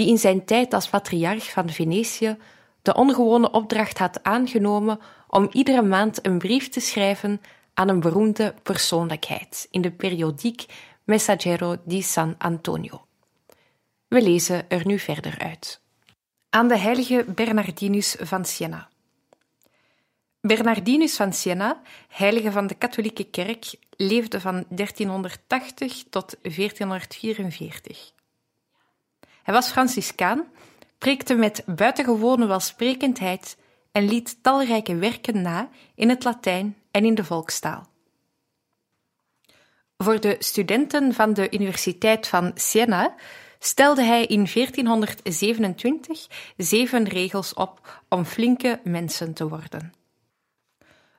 die in zijn tijd als patriarch van Venetië de ongewone opdracht had aangenomen om iedere maand een brief te schrijven aan een beroemde persoonlijkheid in de periodiek Messaggero di San Antonio. We lezen er nu verder uit. Aan de heilige Bernardinus van Siena. Bernardinus van Siena, heilige van de katholieke kerk, leefde van 1380 tot 1444. Hij was Franciscaan, preekte met buitengewone welsprekendheid en liet talrijke werken na in het Latijn en in de volkstaal. Voor de studenten van de Universiteit van Siena stelde hij in 1427 zeven regels op om flinke mensen te worden.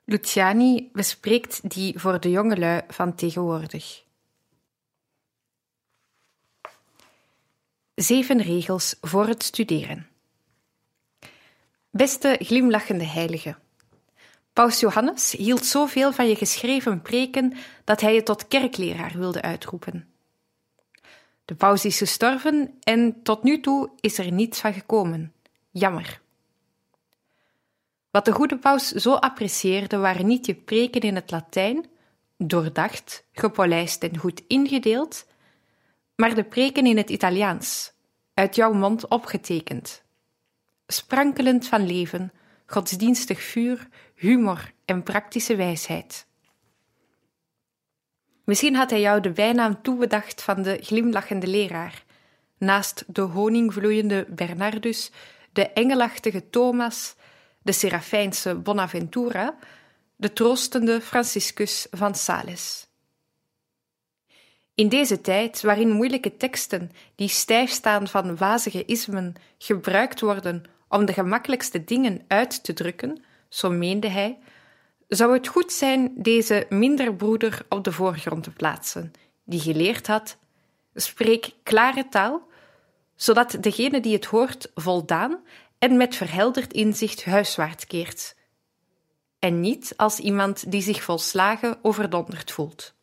Luciani bespreekt die voor de jongelui van tegenwoordig. Zeven regels voor het studeren. Beste glimlachende heilige. Paus Johannes hield zoveel van je geschreven preken dat hij je tot kerkleraar wilde uitroepen. De paus is gestorven en tot nu toe is er niets van gekomen. Jammer. Wat de goede paus zo apprecieerde waren niet je preken in het Latijn, doordacht, gepolijst en goed ingedeeld, maar de preken in het Italiaans, uit jouw mond opgetekend. Sprankelend van leven, godsdienstig vuur, humor en praktische wijsheid. Misschien had hij jou de bijnaam toebedacht van de glimlachende leraar, naast de honingvloeiende Bernardus, de engelachtige Thomas, de Serafijnse Bonaventura, de troostende Franciscus van Sales. In deze tijd, waarin moeilijke teksten die stijf staan van wazige ismen gebruikt worden om de gemakkelijkste dingen uit te drukken, zo meende hij, zou het goed zijn deze minder broeder op de voorgrond te plaatsen, die geleerd had: spreek klare taal, zodat degene die het hoort voldaan en met verhelderd inzicht huiswaarts keert, en niet als iemand die zich volslagen overdonderd voelt.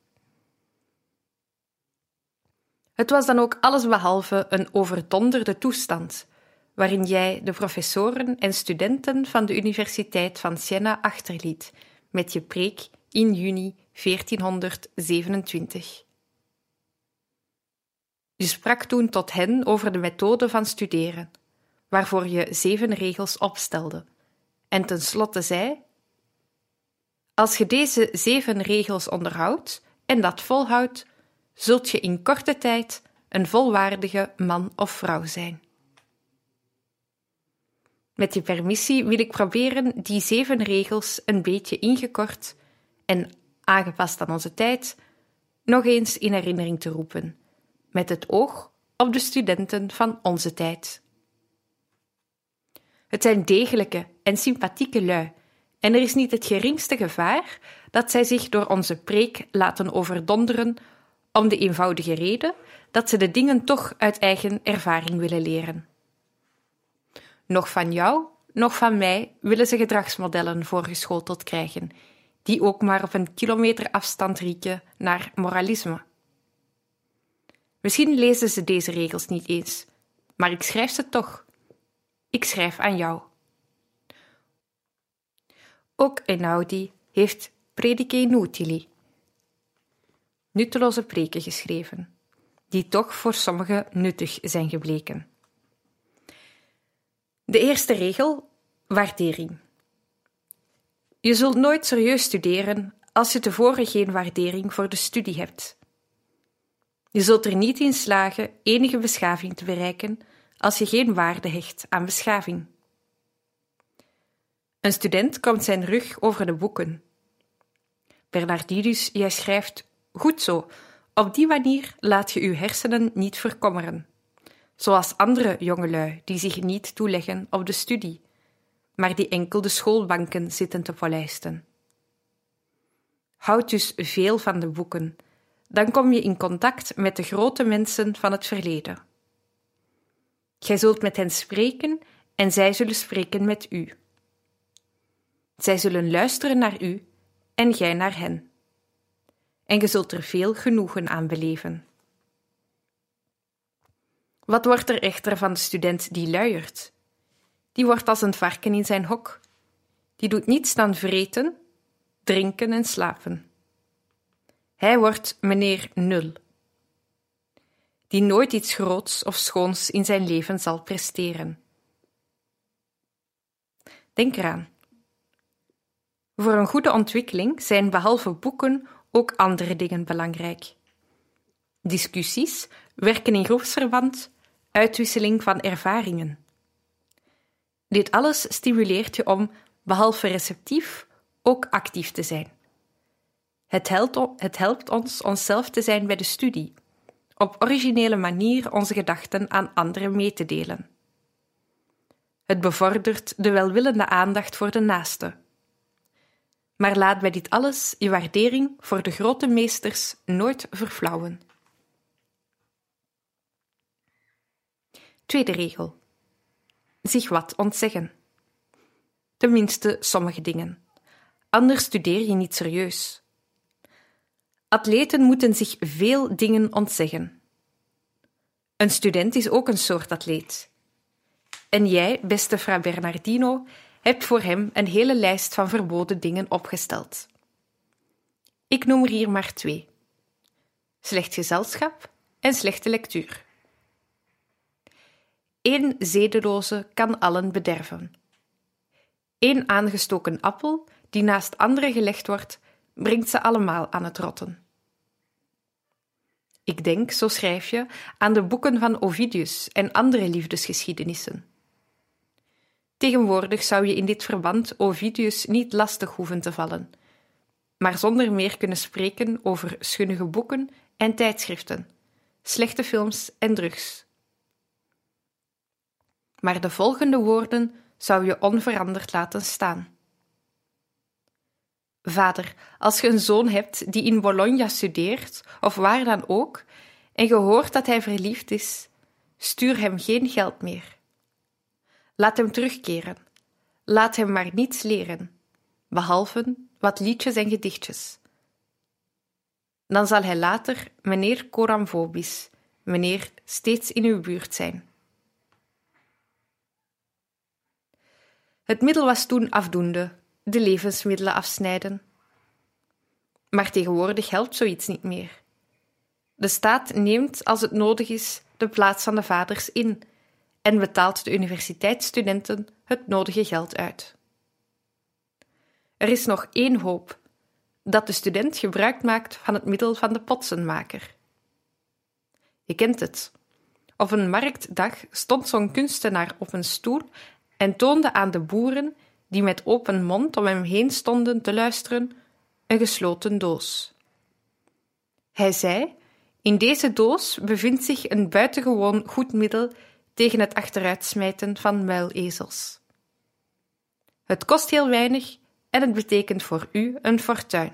Het was dan ook allesbehalve een overdonderde toestand, waarin jij de professoren en studenten van de Universiteit van Siena achterliet met je preek in juni 1427. Je sprak toen tot hen over de methode van studeren, waarvoor je zeven regels opstelde, en tenslotte zei: Als je deze zeven regels onderhoudt en dat volhoudt, zult je in korte tijd een volwaardige man of vrouw zijn. Met je permissie wil ik proberen die zeven regels een beetje ingekort en aangepast aan onze tijd nog eens in herinnering te roepen, met het oog op de studenten van onze tijd. Het zijn degelijke en sympathieke lui, en er is niet het geringste gevaar dat zij zich door onze preek laten overdonderen om de eenvoudige reden dat ze de dingen toch uit eigen ervaring willen leren. Nog van jou, nog van mij willen ze gedragsmodellen voorgeschoteld krijgen, die ook maar op een kilometer afstand rieken naar moralisme. Misschien lezen ze deze regels niet eens, maar ik schrijf ze toch. Ik schrijf aan jou. Ook Einaudi heeft Predice Inutili, nutteloze preken geschreven, die toch voor sommigen nuttig zijn gebleken. De eerste regel: Waardering. Je zult nooit serieus studeren als je tevoren geen waardering voor de studie hebt. Je zult er niet in slagen enige beschaving te bereiken als je geen waarde hecht aan beschaving. Een student komt zijn rug over de boeken. Bernardinus, jij schrijft: Goed zo, op die manier laat je uw hersenen niet verkommeren. Zoals andere jongelui die zich niet toeleggen op de studie, maar die enkel de schoolbanken zitten te polijsten. Houd dus veel van de boeken, dan kom je in contact met de grote mensen van het verleden. Gij zult met hen spreken en zij zullen spreken met u. Zij zullen luisteren naar u en gij naar hen. En je zult er veel genoegen aan beleven. Wat wordt er echter van de student die luiert? Die wordt als een varken in zijn hok. Die doet niets dan vreten, drinken en slapen. Hij wordt meneer Nul, die nooit iets groots of schoons in zijn leven zal presteren. Denk eraan. Voor een goede ontwikkeling zijn behalve boeken ook andere dingen belangrijk. Discussies, werken in groepsverband, uitwisseling van ervaringen. Dit alles stimuleert je om, behalve receptief, ook actief te zijn. Het helpt, het helpt ons onszelf te zijn bij de studie, op originele manier onze gedachten aan anderen mee te delen. Het bevordert de welwillende aandacht voor de naaste. Maar laat bij dit alles je waardering voor de grote meesters nooit verflauwen. Tweede regel. Zich wat ontzeggen. Tenminste, sommige dingen. Anders studeer je niet serieus. Atleten moeten zich veel dingen ontzeggen. Een student is ook een soort atleet. En jij, beste Fra Bernardino, hebt voor hem een hele lijst van verboden dingen opgesteld. Ik noem er hier maar twee: slecht gezelschap en slechte lectuur. Eén zedeloze kan allen bederven. Eén aangestoken appel die naast andere gelegd wordt, brengt ze allemaal aan het rotten. Ik denk, zo schrijf je, aan de boeken van Ovidius en andere liefdesgeschiedenissen. Tegenwoordig zou je in dit verband Ovidius niet lastig hoeven te vallen, maar zonder meer kunnen spreken over schunnige boeken en tijdschriften, slechte films en drugs. Maar de volgende woorden zou je onveranderd laten staan. Vader, als je een zoon hebt die in Bologna studeert, of waar dan ook, en je hoort dat hij verliefd is, stuur hem geen geld meer. Laat hem terugkeren. Laat hem maar niets leren, behalve wat liedjes en gedichtjes. Dan zal hij later meneer Coramphobis, meneer steeds in uw buurt zijn. Het middel was toen afdoende, de levensmiddelen afsnijden. Maar tegenwoordig helpt zoiets niet meer. De staat neemt, als het nodig is, de plaats van de vaders in en betaalt de universiteitsstudenten het nodige geld uit. Er is nog één hoop: dat de student gebruik maakt van het middel van de potsenmaker. Je kent het. Op een marktdag stond zo'n kunstenaar op een stoel en toonde aan de boeren, die met open mond om hem heen stonden te luisteren, een gesloten doos. Hij zei: In deze doos bevindt zich een buitengewoon goed middel tegen het achteruitsmijten van muilezels. Het kost heel weinig en het betekent voor u een fortuin.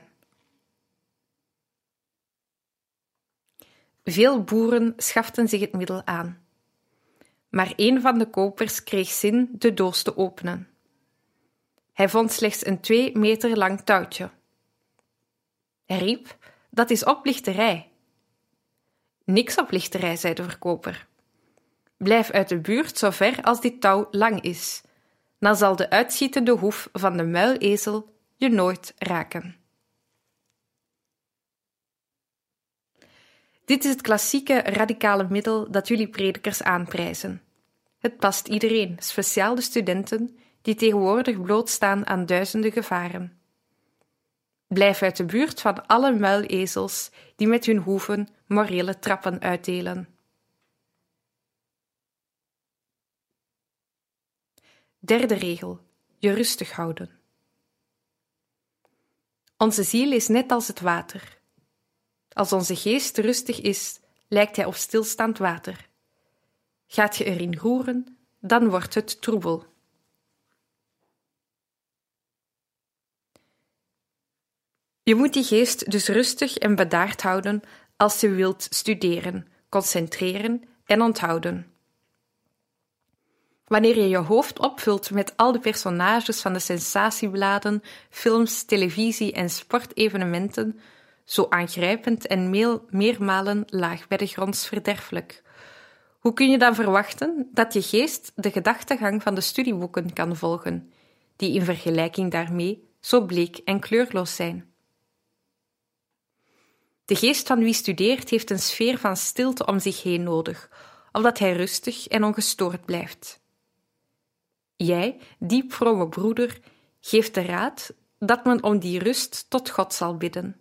Veel boeren schaften zich het middel aan. Maar een van de kopers kreeg zin de doos te openen. Hij vond slechts een twee meter lang touwtje. Hij riep: Dat is oplichterij. Niks oplichterij, zei de verkoper. Blijf uit de buurt zo ver als dit touw lang is. Dan zal de uitschietende hoef van de muilezel je nooit raken. Dit is het klassieke radicale middel dat jullie predikers aanprijzen. Het past iedereen, speciaal de studenten, die tegenwoordig blootstaan aan duizenden gevaren. Blijf uit de buurt van alle muilezels die met hun hoeven morele trappen uitdelen. Derde regel: je rustig houden. Onze ziel is net als het water. Als onze geest rustig is, lijkt hij op stilstaand water. Gaat je erin roeren, dan wordt het troebel. Je moet die geest dus rustig en bedaard houden als je wilt studeren, concentreren en onthouden. Wanneer je je hoofd opvult met al de personages van de sensatiebladen, films, televisie en sportevenementen, zo aangrijpend en meermalen laag bij de gronds verderfelijk. Hoe kun je dan verwachten dat je geest de gedachtegang van de studieboeken kan volgen, die in vergelijking daarmee zo bleek en kleurloos zijn? De geest van wie studeert heeft een sfeer van stilte om zich heen nodig, opdat hij rustig en ongestoord blijft. Jij, diep vrome broeder, geeft de raad dat men om die rust tot God zal bidden.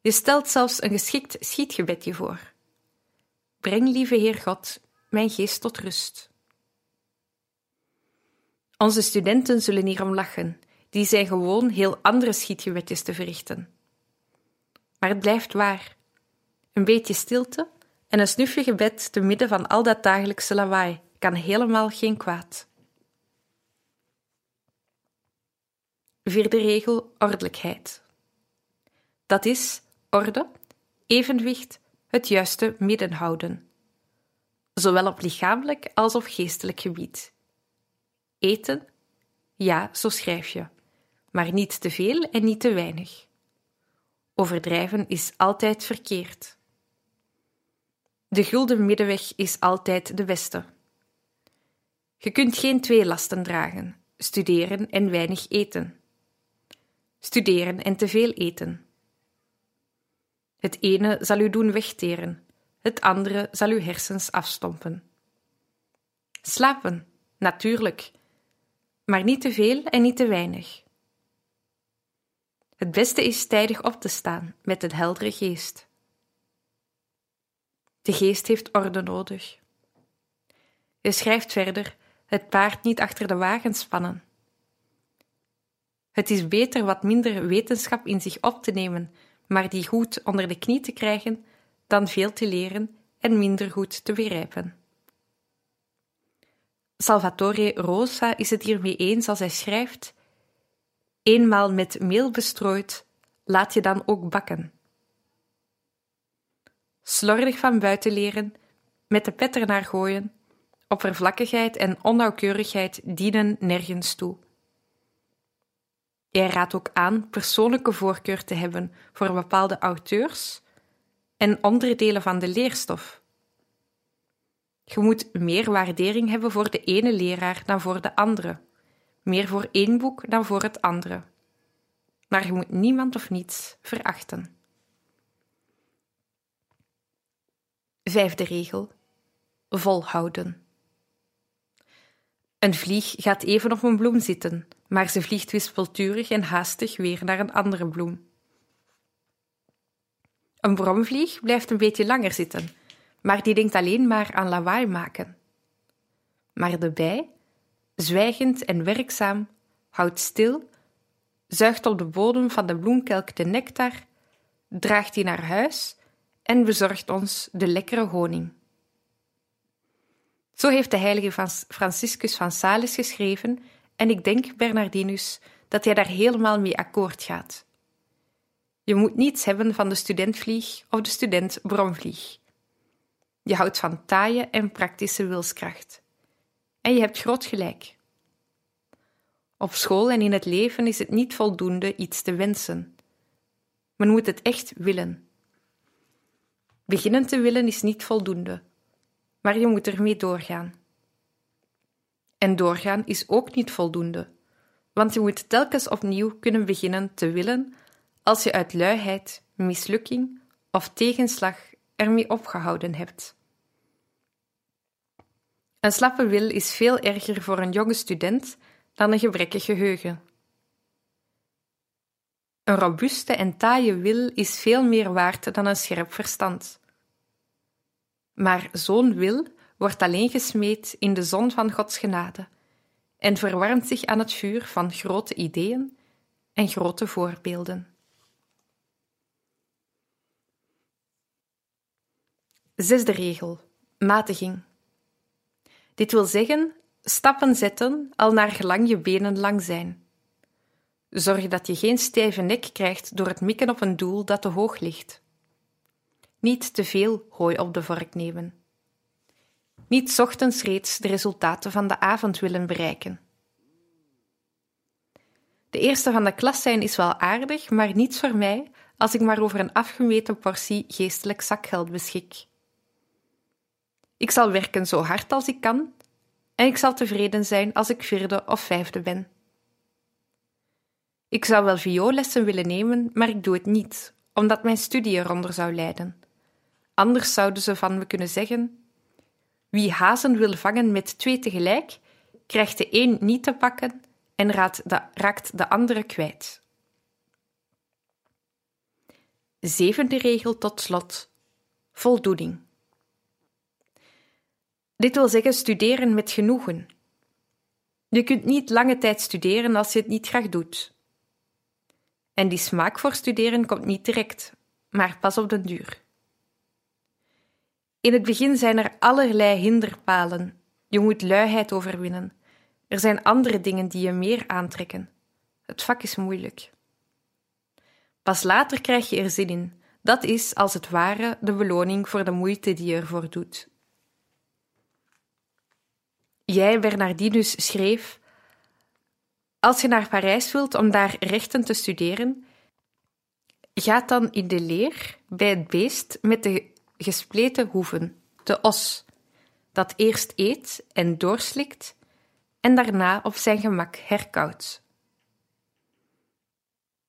Je stelt zelfs een geschikt schietgebedje voor. Breng, lieve Heer God, mijn geest tot rust. Onze studenten zullen hierom lachen, die zijn gewoon heel andere schietgebedjes te verrichten. Maar het blijft waar. Een beetje stilte en een snufje gebed te midden van al dat dagelijkse lawaai kan helemaal geen kwaad. Vierde regel: ordelijkheid. Dat is orde, evenwicht, het juiste midden houden, zowel op lichamelijk als op geestelijk gebied. Eten, ja, zo schrijf je, maar niet te veel en niet te weinig. Overdrijven is altijd verkeerd. De gulden middenweg is altijd de beste. Je kunt geen twee lasten dragen: studeren en weinig eten. Studeren en te veel eten. Het ene zal u doen wegteren, het andere zal uw hersens afstompen. Slapen, natuurlijk, maar niet te veel en niet te weinig. Het beste is tijdig op te staan met een heldere geest. De geest heeft orde nodig. Je schrijft verder: het paard niet achter de wagen spannen. Het is beter wat minder wetenschap in zich op te nemen, maar die goed onder de knie te krijgen, dan veel te leren en minder goed te begrijpen. Salvatore Rosa is het hiermee eens als hij schrijft: Eenmaal met meel bestrooid, laat je dan ook bakken. Slordig van buiten leren, met de pet ernaar gooien, oppervlakkigheid en onnauwkeurigheid dienen nergens toe. Hij raadt ook aan persoonlijke voorkeur te hebben voor bepaalde auteurs en onderdelen van de leerstof. Je moet meer waardering hebben voor de ene leraar dan voor de andere, meer voor één boek dan voor het andere. Maar je moet niemand of niets verachten. Vijfde regel: volhouden. Een vlieg gaat even op een bloem zitten, maar ze vliegt wispelturig en haastig weer naar een andere bloem. Een bromvlieg blijft een beetje langer zitten, maar die denkt alleen maar aan lawaai maken. Maar de bij, zwijgend en werkzaam, houdt stil, zuigt op de bodem van de bloemkelk de nectar, draagt die naar huis en bezorgt ons de lekkere honing. Zo heeft de heilige Franciscus van Sales geschreven, en ik denk, Bernardinus, dat hij daar helemaal mee akkoord gaat. Je moet niets hebben van de studentvlieg of de student-bromvlieg. Je houdt van taaie en praktische wilskracht. En je hebt groot gelijk. Op school en in het leven is het niet voldoende iets te wensen. Men moet het echt willen. Beginnen te willen is niet voldoende maar je moet ermee doorgaan. En doorgaan is ook niet voldoende, want je moet telkens opnieuw kunnen beginnen te willen als je uit luiheid, mislukking of tegenslag ermee opgehouden hebt. Een slappe wil is veel erger voor een jonge student dan een gebrekkig geheugen. Een robuuste en taaie wil is veel meer waard dan een scherp verstand. Maar zo'n wil wordt alleen gesmeed in de zon van Gods genade en verwarmt zich aan het vuur van grote ideeën en grote voorbeelden. Zesde regel: matiging. Dit wil zeggen stappen zetten al naar gelang je benen lang zijn. Zorg dat je geen stijve nek krijgt door het mikken op een doel dat te hoog ligt. Niet te veel hooi op de vork nemen. Niet ochtends reeds de resultaten van de avond willen bereiken. De eerste van de klas zijn is wel aardig, maar niets voor mij als ik maar over een afgemeten portie geestelijk zakgeld beschik. Ik zal werken zo hard als ik kan en ik zal tevreden zijn als ik vierde of vijfde ben. Ik zou wel vioollessen willen nemen, maar ik doe het niet, omdat mijn studie eronder zou lijden. Anders zouden ze van me kunnen zeggen: Wie hazen wil vangen met twee tegelijk, krijgt de een niet te pakken en raakt de andere kwijt. Zevende regel tot slot: voldoening. Dit wil zeggen studeren met genoegen. Je kunt niet lange tijd studeren als je het niet graag doet. En die smaak voor studeren komt niet direct, maar pas op den duur. In het begin zijn er allerlei hinderpalen. Je moet luiheid overwinnen. Er zijn andere dingen die je meer aantrekken. Het vak is moeilijk. Pas later krijg je er zin in. Dat is als het ware de beloning voor de moeite die je ervoor doet. Jij, Bernardinus, schreef: Als je naar Parijs wilt om daar rechten te studeren, ga dan in de leer bij het beest met de gespleten hoeven, de os, dat eerst eet en doorslikt en daarna op zijn gemak herkauwt.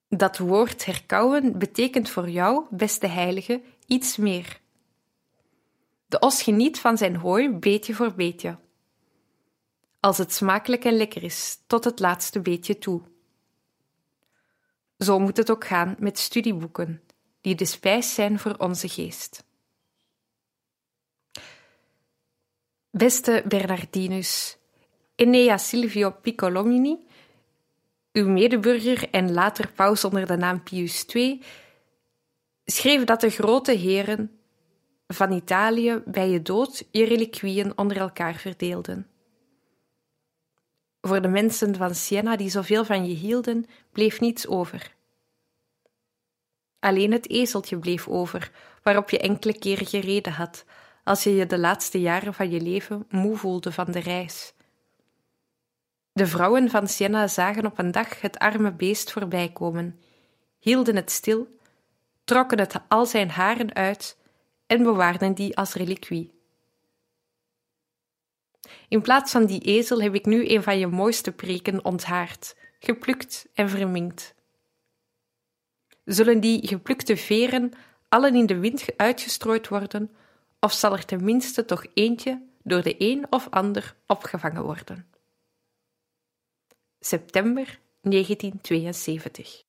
Dat woord herkauwen betekent voor jou, beste heilige, iets meer. De os geniet van zijn hooi beetje voor beetje als het smakelijk en lekker is, tot het laatste beetje toe. Zo moet het ook gaan met studieboeken, die de spijs zijn voor onze geest. Beste Bernardinus, Enea Silvio Piccolomini, uw medeburger en later paus onder de naam Pius II, schreef dat de grote heren van Italië bij je dood je reliquieën onder elkaar verdeelden. Voor de mensen van Siena die zoveel van je hielden, bleef niets over. Alleen het ezeltje bleef over, waarop je enkele keren gereden had, als je je de laatste jaren van je leven moe voelde van de reis. De vrouwen van Siena zagen op een dag het arme beest voorbijkomen, hielden het stil, trokken het al zijn haren uit en bewaarden die als reliquie. In plaats van die ezel heb ik nu een van je mooiste preken onthaard, geplukt en verminkt. Zullen die geplukte veren allen in de wind uitgestrooid worden, of zal er tenminste toch eentje door de een of ander opgevangen worden? September 1972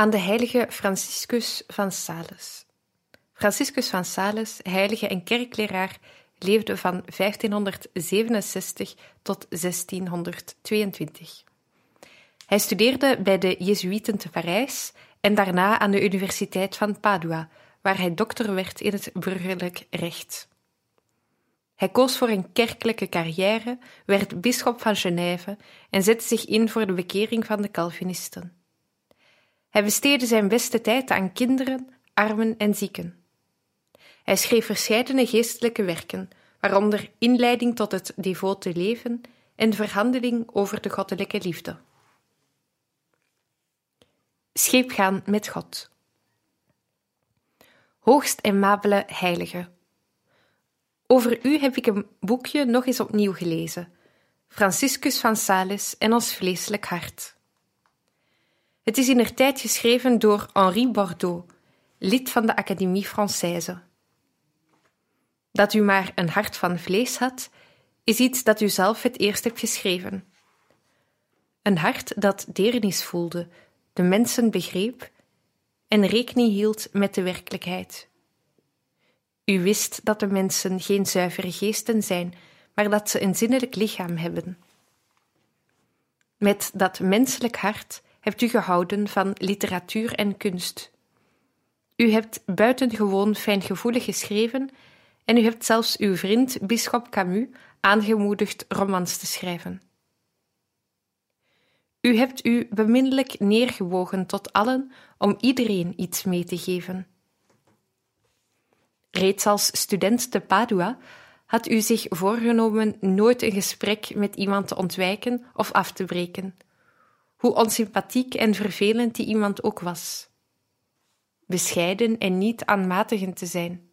Aan de heilige Franciscus van Sales. Franciscus van Sales, heilige en kerkleraar, leefde van 1567 tot 1622. Hij studeerde bij de Jezuïeten te Parijs en daarna aan de Universiteit van Padua, waar hij dokter werd in het burgerlijk recht. Hij koos voor een kerkelijke carrière, werd bisschop van Genève en zette zich in voor de bekering van de Calvinisten. Hij besteedde zijn beste tijd aan kinderen, armen en zieken. Hij schreef verscheidene geestelijke werken, waaronder Inleiding tot het devote leven en Verhandeling over de goddelijke liefde. Scheepgaan met God. Hoogst aimabele heilige. Over u heb ik een boekje nog eens opnieuw gelezen. Franciscus van Sales en ons vleeselijk hart. Het is in der tijd geschreven door Henri Bordeaux, lid van de Académie Française. Dat u maar een hart van vlees had, is iets dat u zelf het eerst hebt geschreven. Een hart dat deernis voelde, de mensen begreep en rekening hield met de werkelijkheid. U wist dat de mensen geen zuivere geesten zijn, maar dat ze een zinnelijk lichaam hebben. Met dat menselijk hart hebt u gehouden van literatuur en kunst. U hebt buitengewoon fijngevoelig geschreven en u hebt zelfs uw vriend Bisschop Camus aangemoedigd romans te schrijven. U hebt u beminnelijk neergewogen tot allen om iedereen iets mee te geven. Reeds als student te Padua had u zich voorgenomen nooit een gesprek met iemand te ontwijken of af te breken, hoe onsympathiek en vervelend die iemand ook was. Bescheiden en niet aanmatigend te zijn,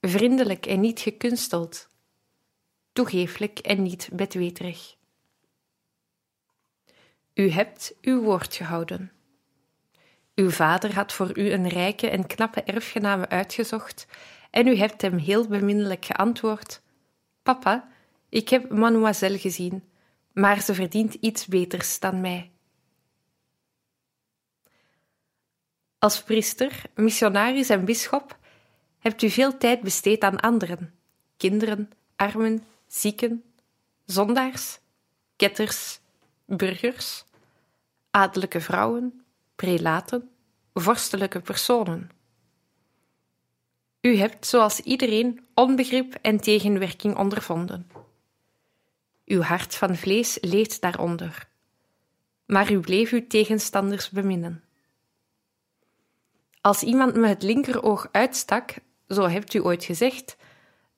vriendelijk en niet gekunsteld, toegeeflijk en niet bedweterig. U hebt uw woord gehouden. Uw vader had voor u een rijke en knappe erfgename uitgezocht en u hebt hem heel beminnelijk geantwoord: Papa, ik heb mademoiselle gezien, maar ze verdient iets beters dan mij. Als priester, missionaris en bisschop hebt u veel tijd besteed aan anderen, kinderen, armen, zieken, zondaars, ketters, burgers, adellijke vrouwen, prelaten, vorstelijke personen. U hebt, zoals iedereen, onbegrip en tegenwerking ondervonden. Uw hart van vlees leed daaronder, maar u bleef uw tegenstanders beminnen. Als iemand me het linkeroog uitstak, zo hebt u ooit gezegd,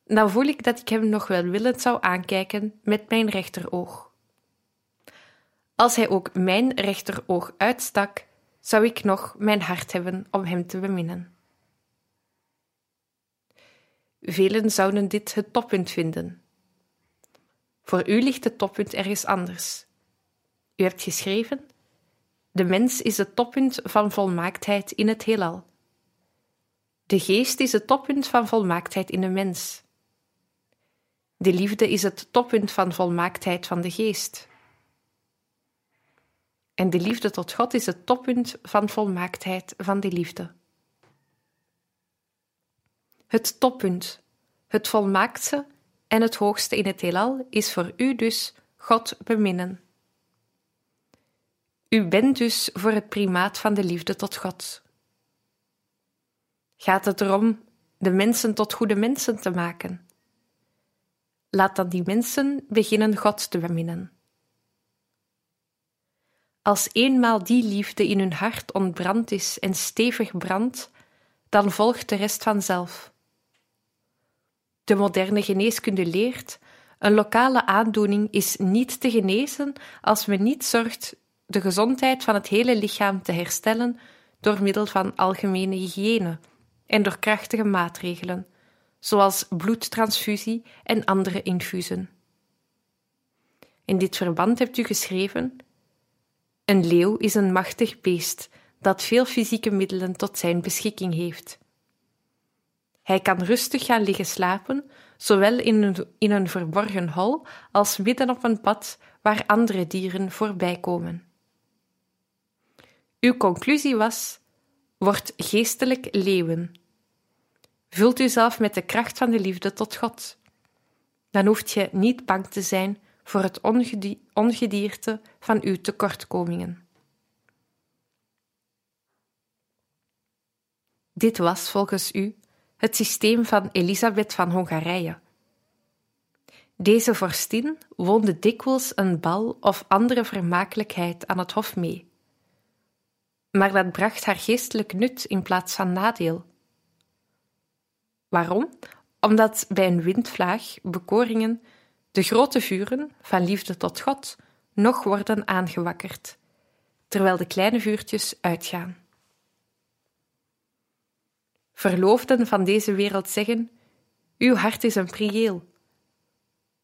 dan voel ik dat ik hem nog wel willend zou aankijken met mijn rechteroog. Als hij ook mijn rechteroog uitstak, zou ik nog mijn hart hebben om hem te beminnen. Velen zouden dit het toppunt vinden. Voor u ligt het toppunt ergens anders. U hebt geschreven: De mens is het toppunt van volmaaktheid in het heelal. De geest is het toppunt van volmaaktheid in de mens. De liefde is het toppunt van volmaaktheid van de geest. En de liefde tot God is het toppunt van volmaaktheid van die liefde. Het toppunt, het volmaaktste en het hoogste in het heelal is voor u dus God beminnen. U bent dus voor het primaat van de liefde tot God. Gaat het erom de mensen tot goede mensen te maken? Laat dan die mensen beginnen God te beminnen. Als eenmaal die liefde in hun hart ontbrand is en stevig brandt, dan volgt de rest vanzelf. De moderne geneeskunde leert: een lokale aandoening is niet te genezen als men niet zorgt de gezondheid van het hele lichaam te herstellen door middel van algemene hygiëne en door krachtige maatregelen, zoals bloedtransfusie en andere infusen. In dit verband hebt u geschreven: Een leeuw is een machtig beest dat veel fysieke middelen tot zijn beschikking heeft. Hij kan rustig gaan liggen slapen, zowel in een, verborgen hol als midden op een pad waar andere dieren voorbij komen. Uw conclusie was: word geestelijk leeuwen. Vult uzelf met de kracht van de liefde tot God. Dan hoeft je niet bang te zijn voor het ongedierte van uw tekortkomingen. Dit was volgens u het systeem van Elisabeth van Hongarije. Deze vorstin woonde dikwijls een bal of andere vermakelijkheid aan het hof mee. Maar dat bracht haar geestelijk nut in plaats van nadeel. Waarom? Omdat bij een windvlaag, bekoringen, de grote vuren van liefde tot God nog worden aangewakkerd, terwijl de kleine vuurtjes uitgaan. Verloofden van deze wereld zeggen: Uw hart is een prieel.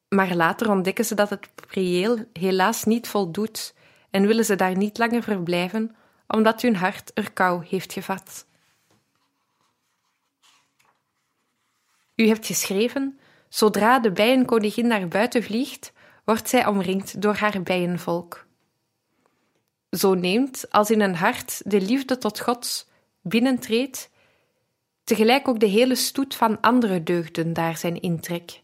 Maar later ontdekken ze dat het prieel helaas niet voldoet en willen ze daar niet langer verblijven, omdat hun hart er kou heeft gevat. U hebt geschreven: Zodra de bijenkoningin naar buiten vliegt, wordt zij omringd door haar bijenvolk. Zo neemt, als in een hart de liefde tot God binnentreedt, tegelijk ook de hele stoet van andere deugden daar zijn intrek.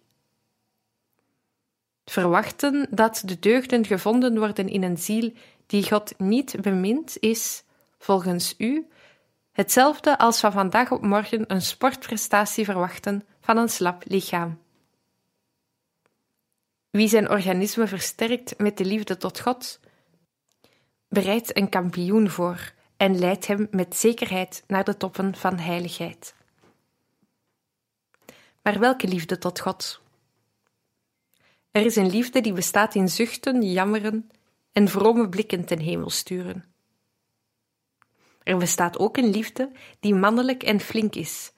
Verwachten dat de deugden gevonden worden in een ziel die God niet bemint, is, volgens u, hetzelfde als van vandaag op morgen een sportprestatie verwachten van een slap lichaam. Wie zijn organisme versterkt met de liefde tot God, bereidt een kampioen voor en leidt hem met zekerheid naar de toppen van heiligheid. Maar welke liefde tot God? Er is een liefde die bestaat in zuchten, jammeren en vrome blikken ten hemel sturen. Er bestaat ook een liefde die mannelijk en flink is,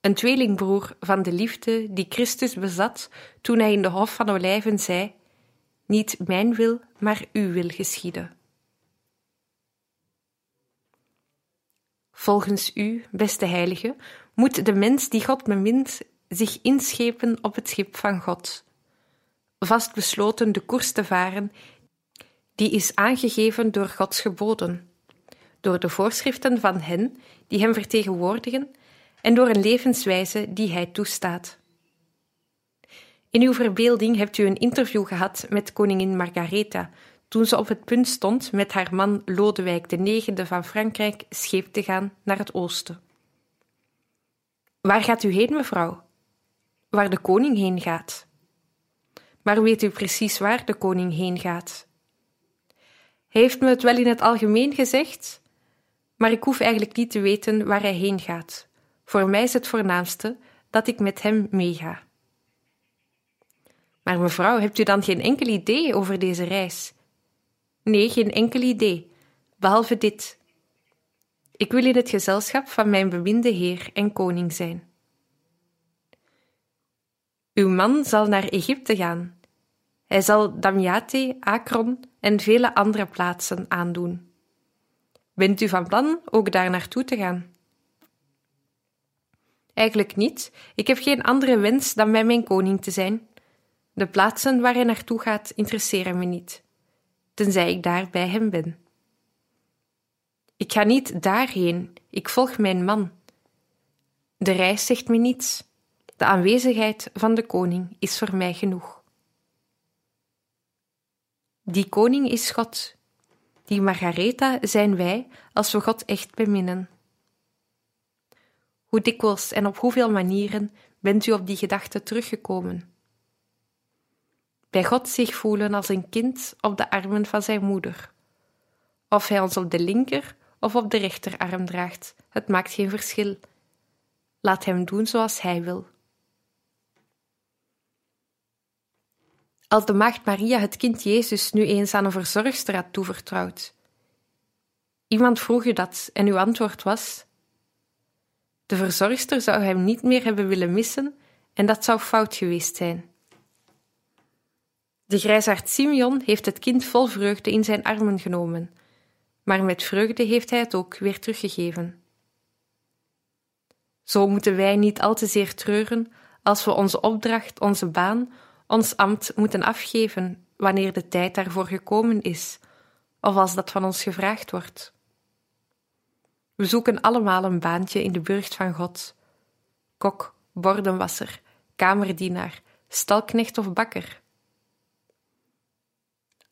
een tweelingbroer van de liefde die Christus bezat toen hij in de Hof van Olijven zei: Niet mijn wil, maar uw wil geschieden. Volgens u, beste heilige, moet de mens die God bemint zich inschepen op het schip van God, vastbesloten de koers te varen die is aangegeven door Gods geboden, door de voorschriften van hen die hem vertegenwoordigen en door een levenswijze die hij toestaat. In uw verbeelding hebt u een interview gehad met koningin Margaretha toen ze op het punt stond met haar man Lodewijk IX van Frankrijk scheep te gaan naar het oosten. Waar gaat u heen, mevrouw? Waar de koning heen gaat. Maar weet u precies waar de koning heen gaat? Hij heeft me het wel in het algemeen gezegd, maar ik hoef eigenlijk niet te weten waar hij heen gaat. Voor mij is het voornaamste dat ik met hem meega. Maar mevrouw, hebt u dan geen enkel idee over deze reis? Nee, geen enkel idee, behalve dit. Ik wil in het gezelschap van mijn beminde heer en koning zijn. Uw man zal naar Egypte gaan. Hij zal Damiate, Akron en vele andere plaatsen aandoen. Bent u van plan ook daar naartoe te gaan? Eigenlijk niet. Ik heb geen andere wens dan bij mijn koning te zijn. De plaatsen waar hij naartoe gaat interesseren me niet, tenzij ik daar bij hem ben. Ik ga niet daarheen, ik volg mijn man. De reis zegt me niets. De aanwezigheid van de koning is voor mij genoeg. Die koning is God. Die Margaretha zijn wij als we God echt beminnen. Hoe dikwijls en op hoeveel manieren bent u op die gedachte teruggekomen? Bij God zich voelen als een kind op de armen van zijn moeder. Of hij ons op de linker of op de rechterarm draagt, het maakt geen verschil. Laat hem doen zoals hij wil. Als de maagd Maria het kind Jezus nu eens aan een verzorgster had toevertrouwd. Iemand vroeg u dat en uw antwoord was: de verzorgster zou hem niet meer hebben willen missen en dat zou fout geweest zijn. De grijsaard Simeon heeft het kind vol vreugde in zijn armen genomen, maar met vreugde heeft hij het ook weer teruggegeven. Zo moeten wij niet al te zeer treuren als we onze opdracht, onze baan, ons ambt moeten afgeven wanneer de tijd daarvoor gekomen is, of als dat van ons gevraagd wordt. We zoeken allemaal een baantje in de burcht van God. Kok, bordenwasser, kamerdienaar, stalknecht of bakker.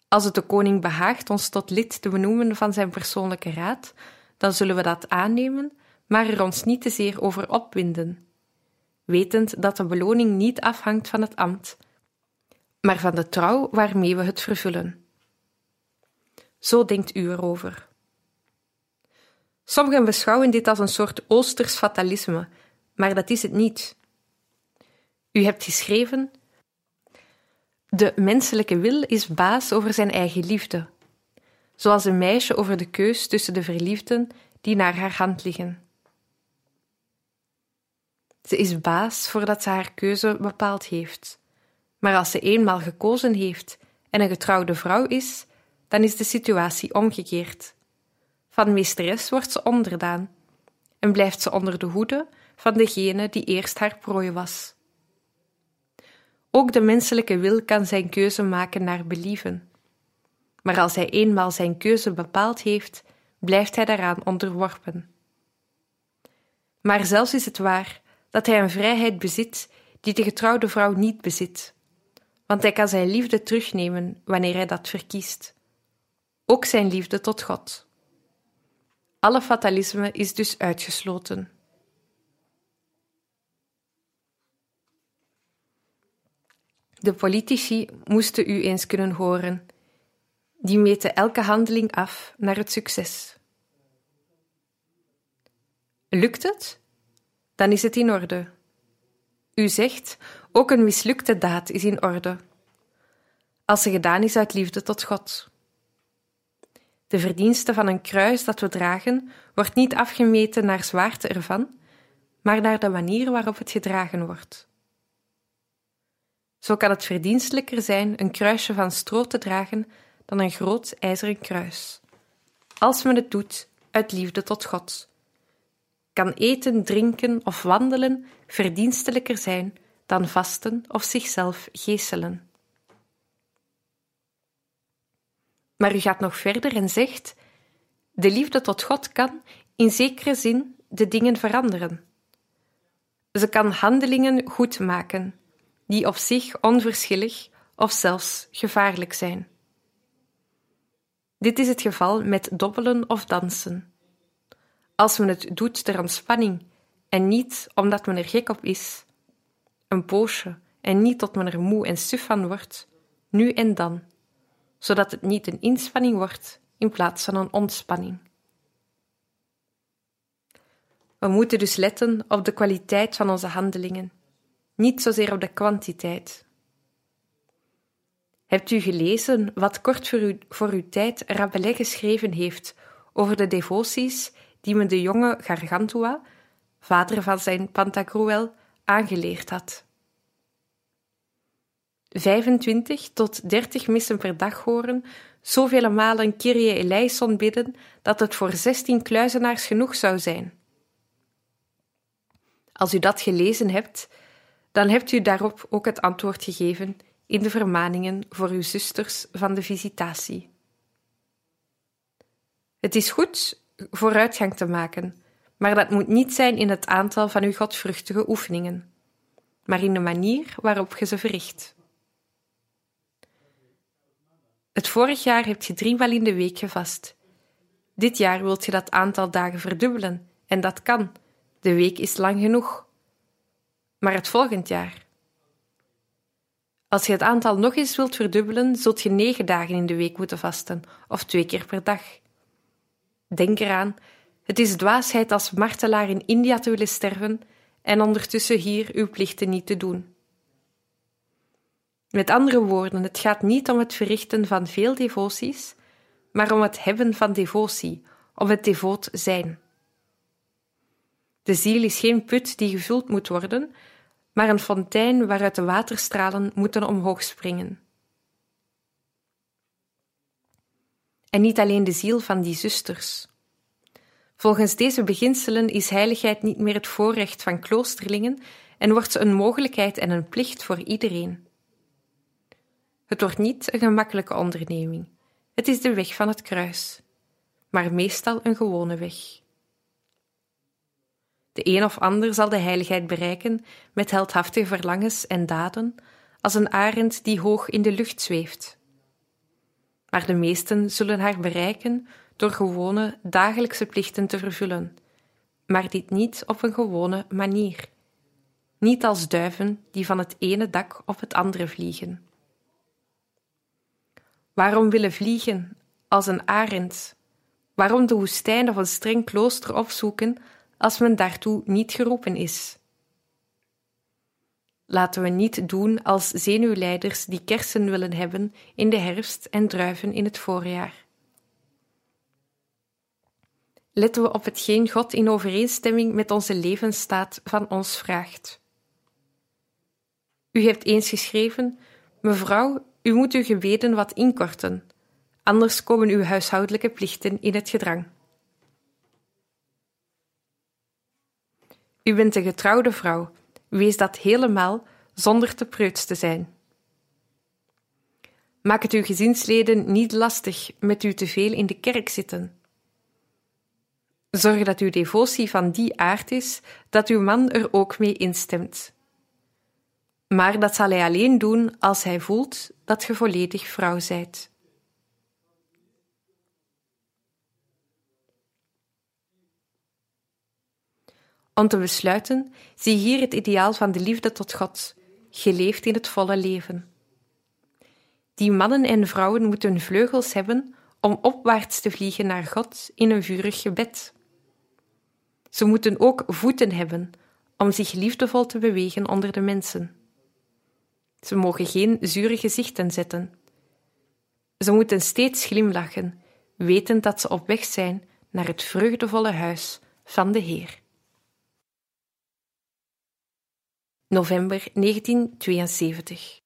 Als het de koning behaagt ons tot lid te benoemen van zijn persoonlijke raad, dan zullen we dat aannemen, maar er ons niet te zeer over opwinden, wetend dat de beloning niet afhangt van het ambt, maar van de trouw waarmee we het vervullen. Zo denkt u erover. Sommigen beschouwen dit als een soort Oosters fatalisme, maar dat is het niet. U hebt geschreven: De menselijke wil is baas over zijn eigen liefde, zoals een meisje over de keus tussen de verliefden die naar haar hand liggen. Ze is baas voordat ze haar keuze bepaald heeft. Maar als ze eenmaal gekozen heeft en een getrouwde vrouw is, dan is de situatie omgekeerd. Van meesteres wordt ze onderdaan en blijft ze onder de hoede van degene die eerst haar prooi was. Ook de menselijke wil kan zijn keuze maken naar believen. Maar als hij eenmaal zijn keuze bepaald heeft, blijft hij daaraan onderworpen. Maar zelfs is het waar dat hij een vrijheid bezit die de getrouwde vrouw niet bezit, want hij kan zijn liefde terugnemen wanneer hij dat verkiest. Ook zijn liefde tot God. Alle fatalisme is dus uitgesloten. De politici moesten u eens kunnen horen. Die meten elke handeling af naar het succes. Lukt het? Dan is het in orde. U zegt, ook een mislukte daad is in orde. Als ze gedaan is uit liefde tot God. De verdienste van een kruis dat we dragen wordt niet afgemeten naar zwaarte ervan, maar naar de manier waarop het gedragen wordt. Zo kan het verdienstelijker zijn een kruisje van stro te dragen dan een groot ijzeren kruis, als men het doet uit liefde tot God. Kan eten, drinken of wandelen verdienstelijker zijn dan vasten of zichzelf geeselen. Maar u gaat nog verder en zegt: De liefde tot God kan, in zekere zin, de dingen veranderen. Ze kan handelingen goed maken, die op zich onverschillig of zelfs gevaarlijk zijn. Dit is het geval met dobbelen of dansen. Als men het doet ter ontspanning en niet omdat men er gek op is, een poosje en niet tot men er moe en suf van wordt, nu en dan, zodat het niet een inspanning wordt in plaats van een ontspanning. We moeten dus letten op de kwaliteit van onze handelingen, niet zozeer op de kwantiteit. Hebt u gelezen wat kort voor, voor uw tijd Rabelais geschreven heeft over de devoties die men de jonge Gargantua, vader van zijn Pantagruel, aangeleerd had? 25 tot 30 missen per dag horen, zoveel malen Kyrie eleison bidden, dat het voor 16 kluizenaars genoeg zou zijn. Als u dat gelezen hebt, dan hebt u daarop ook het antwoord gegeven in de vermaningen voor uw zusters van de visitatie. Het is goed vooruitgang te maken, maar dat moet niet zijn in het aantal van uw godvruchtige oefeningen, maar in de manier waarop je ze verricht. Het vorig jaar hebt je driemaal in de week gevast. Dit jaar wilt je dat aantal dagen verdubbelen, en dat kan. De week is lang genoeg. Maar het volgend jaar. Als je het aantal nog eens wilt verdubbelen, zult je negen dagen in de week moeten vasten, of twee keer per dag. Denk eraan, het is dwaasheid als martelaar in India te willen sterven en ondertussen hier uw plichten niet te doen. Met andere woorden, het gaat niet om het verrichten van veel devoties, maar om het hebben van devotie, om het devoot zijn. De ziel is geen put die gevuld moet worden, maar een fontein waaruit de waterstralen moeten omhoog springen. En niet alleen de ziel van die zusters. Volgens deze beginselen is heiligheid niet meer het voorrecht van kloosterlingen en wordt ze een mogelijkheid en een plicht voor iedereen. Het wordt niet een gemakkelijke onderneming. Het is de weg van het kruis, maar meestal een gewone weg. De een of ander zal de heiligheid bereiken met heldhaftige verlangens en daden, als een arend die hoog in de lucht zweeft. Maar de meesten zullen haar bereiken door gewone dagelijkse plichten te vervullen, maar dit niet op een gewone manier. Niet als duiven die van het ene dak op het andere vliegen. Waarom willen vliegen als een arend? Waarom de woestijn of een streng klooster opzoeken als men daartoe niet geroepen is? Laten we niet doen als zenuwleiders die kersen willen hebben in de herfst en druiven in het voorjaar. Letten we op hetgeen God in overeenstemming met onze levensstaat van ons vraagt. U hebt eens geschreven: Mevrouw, u moet uw gebeden wat inkorten, anders komen uw huishoudelijke plichten in het gedrang. U bent een getrouwde vrouw, wees dat helemaal zonder te preuts te zijn. Maak het uw gezinsleden niet lastig met u te veel in de kerk zitten. Zorg dat uw devotie van die aard is dat uw man er ook mee instemt. Maar dat zal hij alleen doen als hij voelt dat ge volledig vrouw zijt. Om te besluiten, zie hier het ideaal van de liefde tot God, geleefd in het volle leven. Die mannen en vrouwen moeten vleugels hebben om opwaarts te vliegen naar God in een vurig gebed. Ze moeten ook voeten hebben om zich liefdevol te bewegen onder de mensen. Ze mogen geen zure gezichten zetten. Ze moeten steeds glimlachen, wetend dat ze op weg zijn naar het vreugdevolle huis van de Heer. November 1972